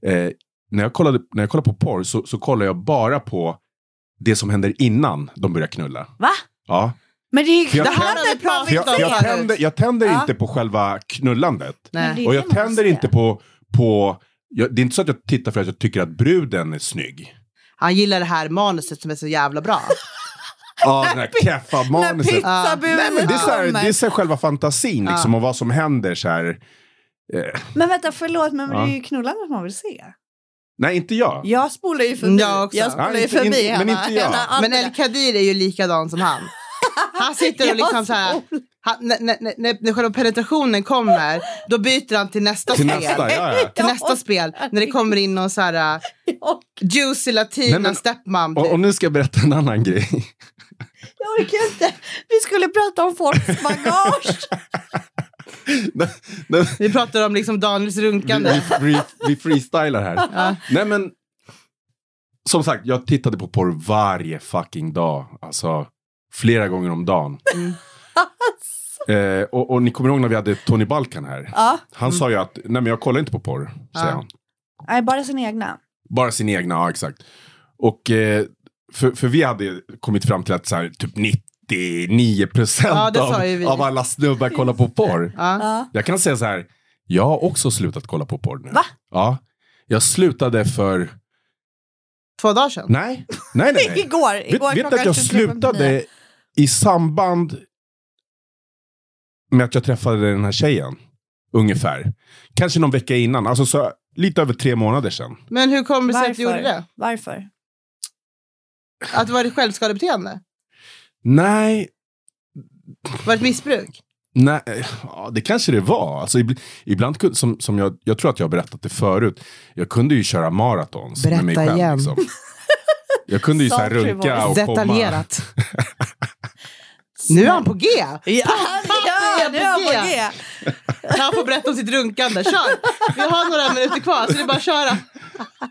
Eh, när, jag kollade, när jag kollar på porr så, så kollar jag bara på det som händer innan de börjar knulla. Va? Ja. Men det är jag Det här pratat För jag, jag, tänder, jag tänder Ja. inte på själva knullandet. Men det är Och jag tänder inte på, på jag, det är inte så att jag tittar för att jag tycker att bruden är snygg. Han gillar det här manuset som är så jävla bra. Ja, den här keffa När manuset. pizzabuden Nej, men det är, så här, kommer. det är så här själva fantasin liksom, och vad som händer. Så här. Eh, Men vänta, förlåt, men Ja. det är ju knullandet man vill se. nej, inte jag. Jag spolar ju förbi. Jag också. Jag spolar Ja, ju inte- förbi men henne. inte jag. Men. El Kadir är ju likadan som han. Han sitter och liksom så här, han, när, när, när, när själva penetrationen kommer, då byter han till nästa Till spel. nästa, ja, ja. Till nästa spel, när det kommer in någon så här uh, juicy latina Nej, men- stepmom. Och, Typ. och nu ska jag berätta en annan grej. Jag orkar inte. Vi skulle prata om folks bagage. Nej, nej, Vi pratar om liksom Daniels vi, runkande. vi, vi, vi freestylar här. Ja. Nej men, som sagt, jag tittade på porr varje fucking dag. Alltså, flera gånger om dagen. Mm. Eh, och, och ni kommer ihåg när vi hade Tony Balkan här? Ja, Han sa ju att, nej men jag kollar inte på porr, säger Ja. han. nej, bara sin egna. Bara sin egna, ja exakt. Och, eh, för, för vi hade kommit fram till att så här, typ 99 procent Ja, det av, av alla snubbar kollar på porr. Ja. Ja. Jag kan säga så här, jag har också slutat kolla på porr nu. Va? Ja. Jag slutade för, Två dagar sedan. nej, nej, nej. nej. Igår. Igår vet du att jag 23.59. slutade i samband med att jag träffade den här tjejen? Ungefär. Kanske någon vecka innan, alltså så, lite över tre månader sedan. Men hur kommer det sig att du gjorde det? Varför? Att det var ett självskadebeteende? Nej, Var det ett missbruk? nej ja, det kanske det var. Alltså, ib- ibland, som, som jag, jag tror att jag har berättat det förut, jag kunde ju köra maratons med mig Berätta själv. igen. Liksom. Jag kunde ju så här runka och komma. Detaljerat. Nu är han på G! Ja, ja, nu är han på G. Han får berätta om sitt runkande. Kör! Vi har några minuter kvar så det är bara att köra. Nej,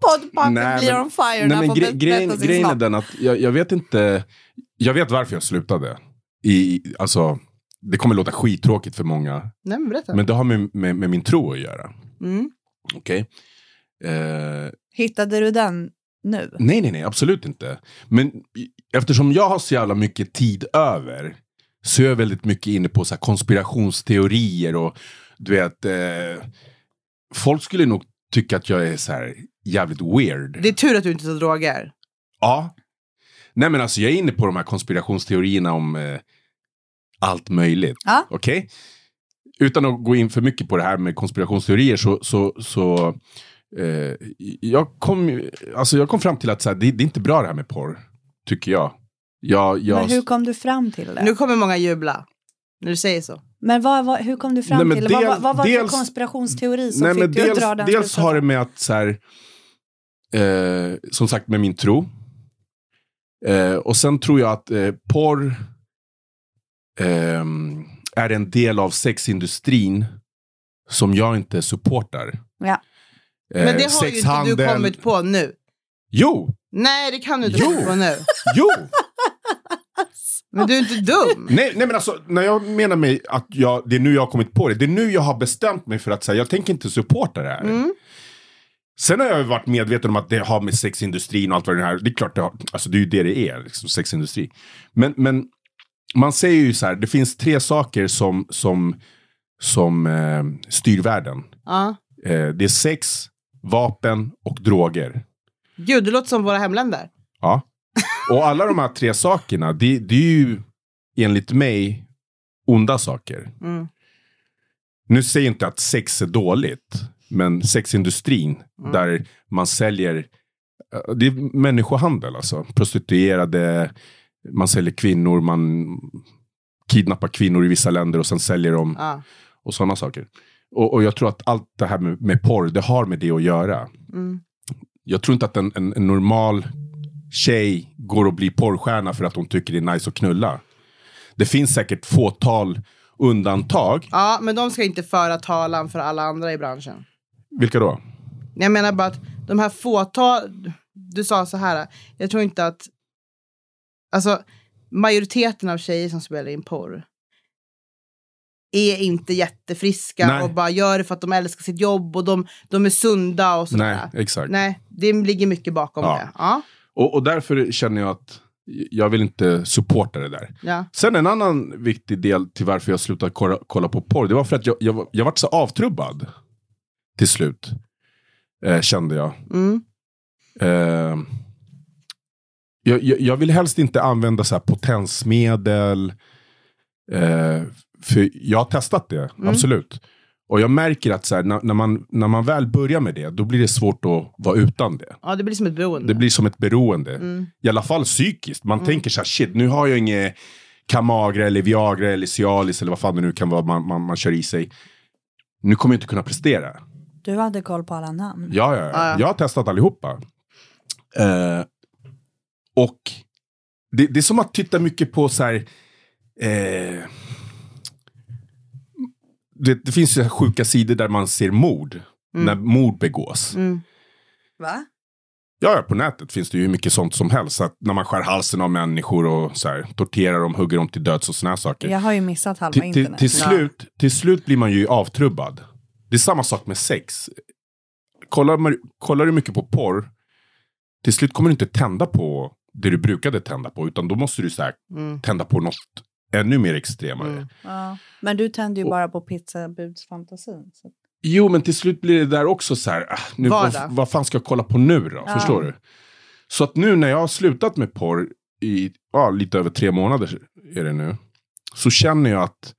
Poddpacken blir men- on fire Nej, men gre- grejen, grejen är den att jag, jag vet inte, jag vet varför jag slutade. I, alltså, det kommer låta skittråkigt för många, Nej men berätta. men det har med, med, med min tro att göra. Mm. Okej? Eh, Hittade du den nu? nej, nej, nej, absolut inte. Men eftersom jag har så jävla mycket tid över så är jag väldigt mycket inne på så konspirationsteorier och du vet, eh, folk skulle nog tycka att jag är så här jävligt weird. Det är tur att du inte tar droger. Ja. Nej men alltså jag är inne på de här konspirationsteorierna om eh, allt möjligt. Ja. Okej? Utan att gå in för mycket på det här med konspirationsteorier så, så, så eh, jag, kom, alltså jag kom fram till att så här, det, det är inte bra det här med porr. Tycker jag. jag, jag Men hur kom du fram till det? Nu kommer många jubla. När du säger så. Men vad, vad, hur kom du fram Nej, men till det? Vad, vad, vad var det för konspirationsteori som Nej, fick dig att dels, dra den dels slutsatsen? har det med att så här, eh, som sagt med min tro. Eh, och sen tror jag att eh, porr ehm, är en del av sexindustrin som jag inte supportar. Ja. Eh, Men det har ju inte du kommit på nu. Jo, Nej, det kan du inte Jo. på nu. jo! Men du är inte dum. nej, nej men alltså, när jag menar mig att jag, det är nu jag har kommit på det. Det är nu jag har bestämt mig för att säga jag tänker inte supporta det här. Mm. Sen har jag varit medveten om att det har med sexindustrin och allt vad det här. Det är klart, det, har, alltså det är ju det det är, liksom, sexindustri. Men, men man säger ju så här, det finns tre saker som, som, som eh, styr världen. Ja. Eh, det är sex, vapen och droger. Gud, det låter som våra hemländer. Ja. Och alla de här tre sakerna, det, det är ju enligt mig onda saker. Mm. Nu säger jag inte att sex är dåligt, men sexindustrin Mm. där man säljer, eh, det är människohandel alltså. Prostituerade, man säljer kvinnor, man kidnappar kvinnor i vissa länder och sen säljer dem Ja. och sådana saker. Och, och jag tror att allt det här med, med porr, det har med det att göra. Mm. Jag tror inte att en, en, en normal tjej går och blir porrstjärna för att hon tycker det är nice att knulla. Det finns säkert fåtal undantag. Ja, men de ska inte föra talan för alla andra i branschen. Vilka då? Jag menar bara att de här fåtal... Du sa så här, jag tror inte att... Alltså, majoriteten av tjejer som spelar in porr är inte jättefriska Nej. och bara gör det för att de älskar sitt jobb och de, de är sunda och sådär. Nej, exakt. Nej, det ligger mycket bakom Ja. det. Ja, Och, och därför känner jag att jag vill inte supporta det där. ja. Sen en annan viktig del till varför jag slutade kolla, kolla på porr, det var för att jag, jag, jag vart så avtrubbad till slut. Eh, kände jag. Mm. Eh, jag, jag. Jag vill helst inte använda så här potensmedel. Eh, för jag har testat det, Mm. absolut. Och jag märker att så här, när, när, man, när man väl börjar med det, då blir det svårt att vara utan det. ja, det blir som ett beroende. Det blir som ett beroende. Mm. I alla fall psykiskt. Man tänker så här, shit, nu har jag inget Kamagra eller Viagra eller Cialis eller vad fan det nu kan vara man, man, man kör i sig. Nu kommer jag inte kunna prestera. Du hade koll på alla namn. Ja, ja, Ja, ja. ja. Jag har testat allihopa. Eh, och det, det är som att titta mycket på så här... Eh, det, det finns ju sjuka sidor där man ser mord. Mm. När mord begås. Mm. Va? Ja, på nätet finns det ju mycket sånt som helst. Att när man skär halsen av människor och så här, torterar dem, hugger dem till döds och såna här saker. Jag har ju missat halva till, till, internet. till, slut, till slut blir man ju avtrubbad. Det är samma sak med sex. Kollar, kollar du mycket på porr, till slut kommer du inte tända på det du brukade tända på, utan då måste du så här, Mm. tända på något ännu mer extremare. Mm. Ja. Men du tände ju Och- bara på pizzabudsfantasin. Så. Jo, men till slut blir det där också så här, ah, nu, vad, vad fan ska jag kolla på nu då? Ja. Förstår du? Så att nu när jag har slutat med porr i ja, lite över tre månader är det nu. Så känner jag att,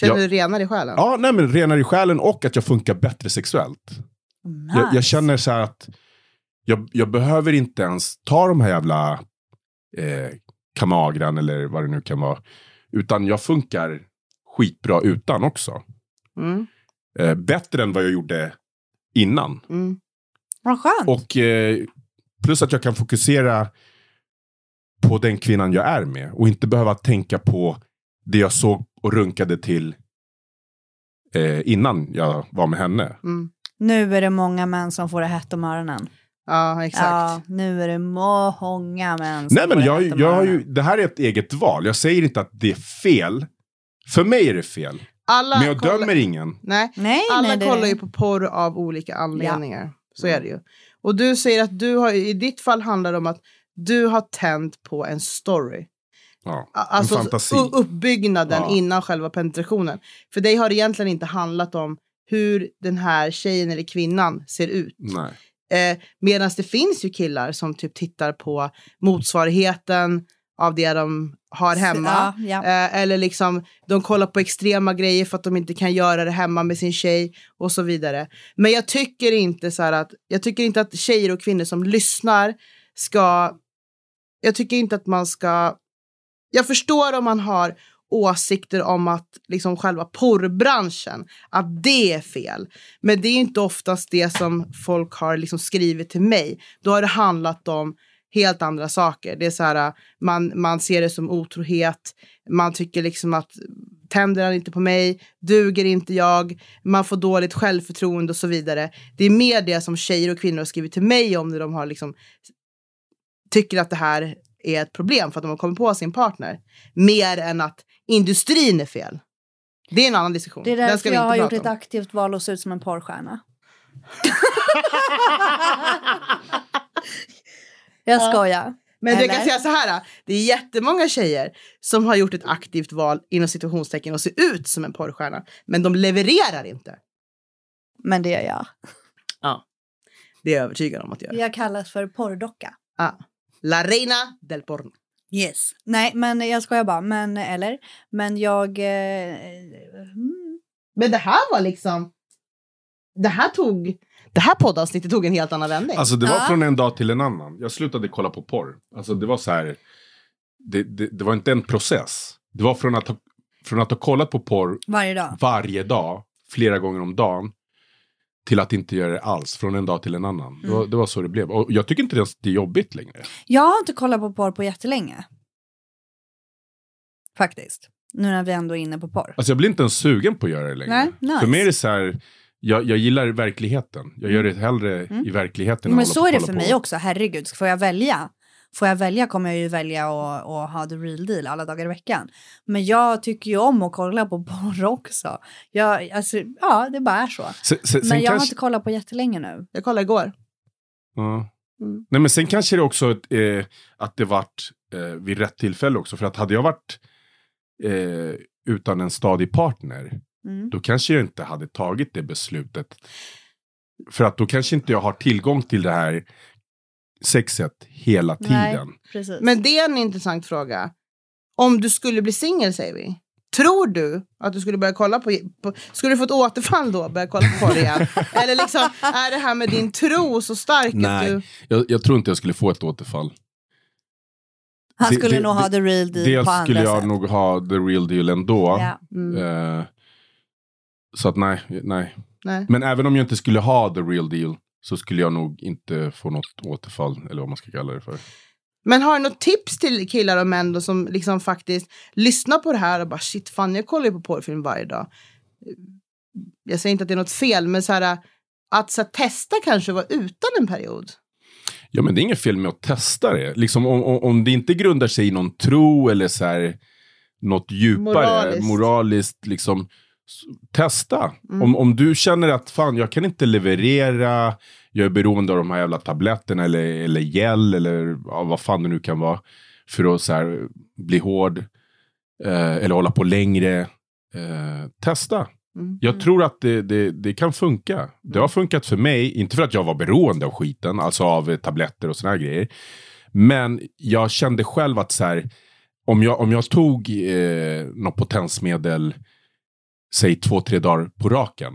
Känner Ja. du renare i själen? ja nej men renare i själen och att jag funkar bättre sexuellt. Nice. Jag, jag känner så här att jag, jag behöver inte ens ta de här jävla eh, Kamagran eller vad det nu kan vara. Utan jag funkar skitbra utan också. Mm. Eh, bättre än vad jag gjorde innan. Mm. Vad skönt. Och eh, plus att jag kan fokusera på den kvinnan jag är med. Och inte behöva tänka på det jag såg och runkade till eh, innan jag var med henne. Mm. Nu är det många män som får det hett om öronen. Ja, exakt. Ja, nu är det många män som Nej men det jag, jag har ju, det här är ett eget val. Jag säger inte att det är fel. För mig är det fel. Alla Men jag kollar- dömer ingen. Nej, Nej, alla nej, det- kollar ju på porr av olika anledningar. Så är det ju. Och du säger att du har, i ditt fall handlar det om att du har tänt på en story. Ja, Alltså en fantasi. uppbyggnaden Ja. innan själva penetrationen. För dig har det egentligen inte handlat om hur den här tjejen eller kvinnan ser ut. Nej. Eh, Medan det finns ju killar som typ tittar på motsvarigheten av det de har hemma. Ja, ja. Eh, eller liksom, de kollar på extrema grejer för att de inte kan göra det hemma med sin tjej och så vidare. Men jag tycker inte så att, jag tycker inte att tjejer och kvinnor som lyssnar ska, jag tycker inte att man ska, jag förstår om man har åsikter om att liksom själva porrbranschen, att det är fel. Men det är inte oftast det som folk har liksom skrivit till mig. Då har det handlat om helt andra saker. Det är så här, man, man ser det som otrohet. Man tycker liksom att tänder han inte på mig, duger inte jag, man får dåligt självförtroende och så vidare. Det är mer det som tjejer och kvinnor har skrivit till mig om när de har liksom tycker att det här är ett problem för att de har kommit på sin partner. Mer än att industrin är fel. Det är en annan diskussion. Det är Den ska därför vi jag inte har gjort prata ett om. aktivt val att se ut som en porrstjärna. jag skojar. Men jag Eller? kan säga så här, det är jättemånga tjejer som har gjort ett aktivt val inom situationstecken och ser ut som en porrstjärna. Men de levererar inte. Men det gör jag. Det är jag övertygad om att göra. Jag kallas för porrdocka. Ah. La reina del porno. Yes. Nej, men jag skojar bara. Men, eller? Men jag... Eh, mm. Men det här var liksom... Det här tog... Det här poddavsnittet tog en helt annan vändning. Alltså det var Ja. från en dag till en annan. Jag slutade kolla på porr. Alltså det var så här. Det, det, det var inte en process. Det var från att, ha, från att ha kollat på porr Varje dag. varje dag, flera gånger om dagen. Till att inte göra det alls från en dag till en annan. Det, var, det var så det blev. Och jag tycker inte ens det är jobbigt längre. Jag har inte kollat på porr på jättelänge. Faktiskt. Nu när vi ändå är inne på porr. Alltså jag blir inte ens sugen på att göra det längre. Nej, nice. För mig är det så här, jag, jag gillar verkligheten. Jag gör det hellre i verkligheten. Men så är det för mig också, herregud. Får jag välja? Får jag välja kommer jag ju välja att, att ha the real deal alla dagar i veckan. Men jag tycker ju om att kolla på porr också. Jag, alltså, ja, det bara är så. Sen, sen, Men jag har kanske, inte kollat på jättelänge nu. Jag kollade igår. ja. Mm. Nej, men sen kanske det också eh, att det vart eh, vid rätt tillfälle också. För att hade jag varit eh, utan en stadig partner, Mm. då kanske jag inte hade tagit det beslutet. För att då kanske inte jag har tillgång till det här sexet hela Nej. tiden. Precis. Men det är en intressant fråga. Om du skulle bli singel, säger vi. Tror du att du skulle börja kolla på... på skulle du få ett återfall då? Börja kolla på porr igen? Eller liksom, är det här med din tro så stark att Nej. du... Jag, jag tror inte jag skulle få ett återfall. Han det- skulle det- nog ha det- the real deal Dels på andra skulle jag sätt. nog ha the real deal ändå. Ja. Mm, Eh, så att nej, nej. nej. Men även om jag inte skulle ha the real deal så skulle jag nog inte få något återfall, eller vad man ska kalla det för. Men har du något tips till killar och män då, som liksom faktiskt lyssnar på det här och bara shit fan jag kollar ju på porrfilm varje dag. Jag säger inte att det är något fel men så här, att så här, testa kanske vara utan en period. Ja, men det är inget fel med att testa det. Liksom, om, om, det inte grundar sig i någon tro eller så här, något djupare, Moraliskt. moraliskt, liksom, testa. Mm. Om, om du känner att fan, jag kan inte leverera, jag är beroende av de här jävla tabletterna eller, eller gel eller ja, vad fan det nu kan vara. För att så här, bli hård eh, eller hålla på längre. Eh, testa. Mm. Jag tror att det, det, det kan funka. Det har funkat för mig, inte för att jag var beroende av skiten, alltså av eh, tabletter och såna här grejer. Men jag kände själv att så här, om jag, om jag tog eh, något potensmedel, säg två, tre dagar på raken.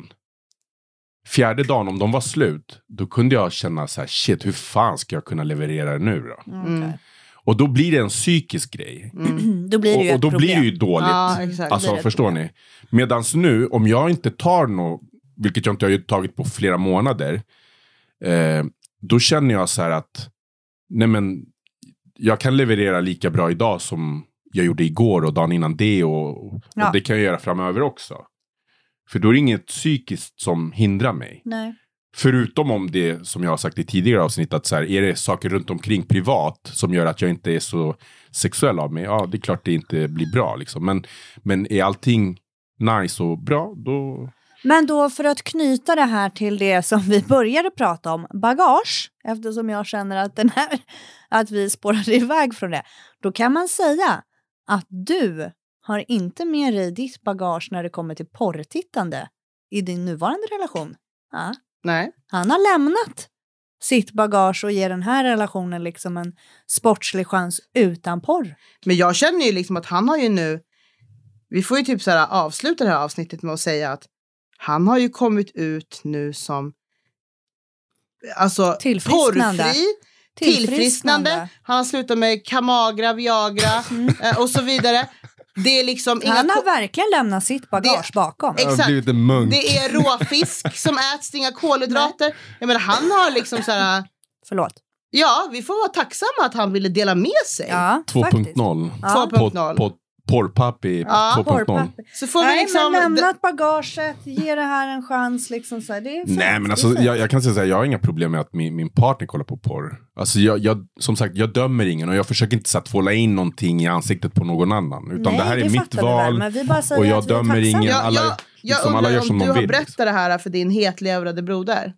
Fjärde dagen, om de var slut, då kunde jag känna så här, shit, hur fan ska jag kunna leverera det nu då? Mm, okej. Och då blir det en psykisk grej. Då blir det ju Och, och då problem. blir det ju dåligt. Ja, exakt. Alltså förstår problem. ni? Medan nu, om jag inte tar något, vilket jag inte har tagit på flera månader, eh, då känner jag så här att, nej men, jag kan leverera lika bra idag som jag gjorde igår och dagen innan det och, och Ja. det kan jag göra framöver också. För då är det inget psykiskt som hindrar mig. Nej. Förutom om det, som jag har sagt i tidigare avsnitt, att så här, är det saker runt omkring privat som gör att jag inte är så sexuell av mig, ja det är klart det inte blir bra. Liksom. Men, men är allting nice och bra, då... Men då för att knyta det här till det som vi började prata om, bagage, eftersom jag känner att, den här, att vi spårade iväg från det, då kan man säga att du har inte med dig ditt bagage när det kommer till porrtittande i din nuvarande relation. Ja. Nej. Han har lämnat sitt bagage och ger den här relationen liksom en sportslig chans utan porr. Men jag känner ju liksom att han har ju nu, vi får ju typ så här avsluta det här avsnittet med att säga att han har ju kommit ut nu som alltså porrfri, tillfrisknande. Han har slutat med Kamagra, Viagra eh, och så vidare. Det är liksom Han har verkligen lämnat sitt bagage Det- bakom. Exakt. Det är råfisk som äts, inga kolhydrater. Jag menar, han har liksom så här, Förlåt. ja, vi får vara tacksamma att han ville dela med sig. Ja, faktiskt. 2.0. Ja. 2.0. På- Porrpappi Ja, 2.0. Porrpapper. Så får vi Nej, liksom... men lämnat bagaget, ge det här en chans. Liksom så här. Det är Nej men alltså jag, jag kan säga så här, jag har inga problem med att min, min partner kollar på porr. Alltså jag, jag, som sagt, jag dömer ingen och jag försöker inte så tvåla in någonting i ansiktet på någon annan. Utan Nej, det här är mitt väl, val. men vi bara säger och jag dömer ingen. Ja, alla- jag, jag liksom, alla undrar gör om som du de har vill, berättat liksom. det här för din hetlevrade broder?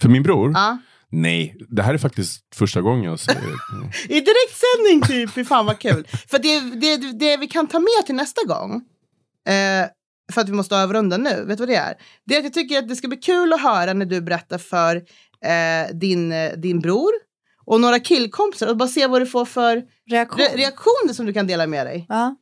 För min bror? Ja. Nej, det här är faktiskt första gången jag säger det. I direktsändning typ, fy fan vad kul. För det, det, det vi kan ta med till nästa gång, eh, för att vi måste avrunda nu, vet du vad det är? Det är att jag tycker att det ska bli kul att höra när du berättar för eh, din, din bror och några killkompisar och bara se vad du får för Reaktion. re- reaktioner som du kan dela med dig. ja.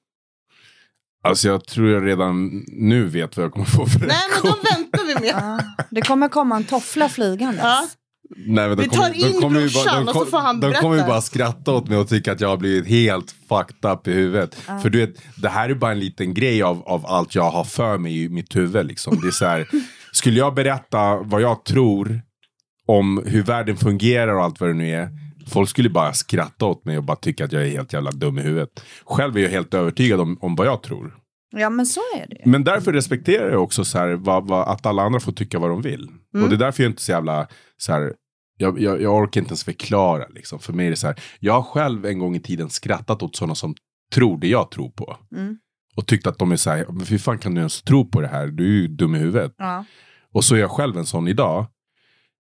Alltså jag tror jag redan nu vet vad jag kommer få för Nej men de väntar vi med. Ja. Det kommer komma en toffla flygandes. Ja. Nej, men de Vi tar de in kommer ju bara- brorsan de och så kom- får han De kommer ju berätta. bara skratta åt mig och tycka att jag har blivit helt fucked up i huvudet. För du vet, det här är bara en liten grej av, av allt jag har för mig i mitt huvud. Liksom. Det är så här, skulle jag berätta vad jag tror om hur världen fungerar och allt vad det nu är. Folk skulle bara skratta åt mig och bara tycka att jag är helt jävla dum i huvudet. Själv är jag helt övertygad om, om vad jag tror. Ja, men så är det. Men därför respekterar jag också så här, vad, vad, att alla andra får tycka vad de vill. Och det är därför jag inte så jävla så här, jag, jag, jag orkar inte ens förklara. Liksom. För mig är det så här, jag har själv en gång i tiden skrattat åt sådana som tror det jag tror på. Mm. Och tyckt att de är så här, men hur fan kan du ens tro på det här? Du är ju dum i huvudet. Ja. Och så är jag själv en sån idag.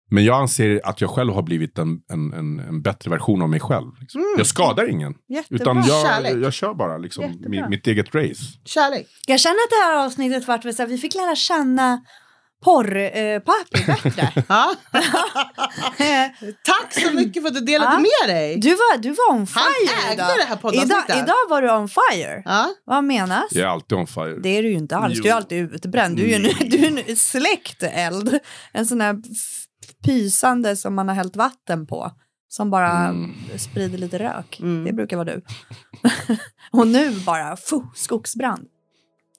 Men jag anser att jag själv har blivit en, en, en, en bättre version av mig själv. Liksom. Jag skadar ingen. Jättebra. Utan jag, Kärlek. jag kör bara liksom mitt, mitt eget race. Kärlek. Jag känner att det här avsnittet vart så här, vi fick lära känna porrpapi eh, bättre. Ja. Tack så mycket för att du delade Ja. med dig. du, var, du var on fire ägde idag. det här poddavsnittet. idag. Idag var du on fire. Ja. Vad menas? Jag är alltid on fire. Det är du ju inte alls. Jo. Du är alltid utbränd. Du är ju en, du är en släckt eld. En sån här pysande som man har hällt vatten på. Som bara Mm. sprider lite rök. Mm. Det brukar vara du. Och nu bara fuh, skogsbrand.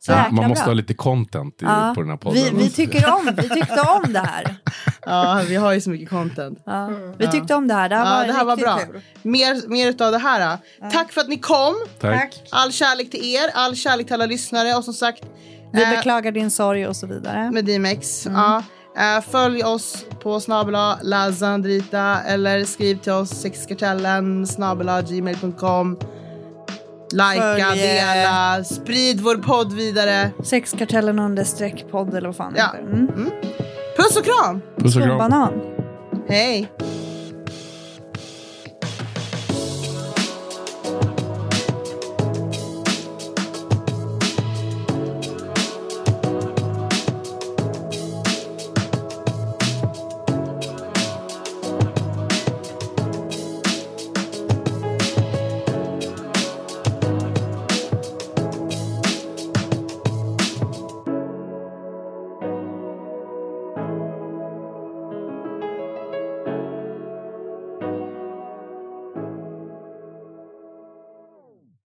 Så Ja, man måste bra. ha lite content i, Ja, på den här podden. vi, vi, tycker om, vi tyckte om det här. ja, vi har ju så mycket content. Ja, vi tyckte om det här. Det här Ja, var det här var bra. kul. Mer, mer utav det här. Tack för att ni kom. Tack. All kärlek till er, all kärlek till alla lyssnare och som sagt Vi eh, beklagar din sorg och så vidare. med DMX. Ja. Eh, följ oss på snabela lazandrita eller skriv till oss sexkartellen snabela gmail.com. Likea, Följ, eh, dela, sprid vår podd vidare. Sexkartellen understreck podd eller vad fan det Ja. heter. Mm. Puss och kram! Puss och kram. Banan. Hej!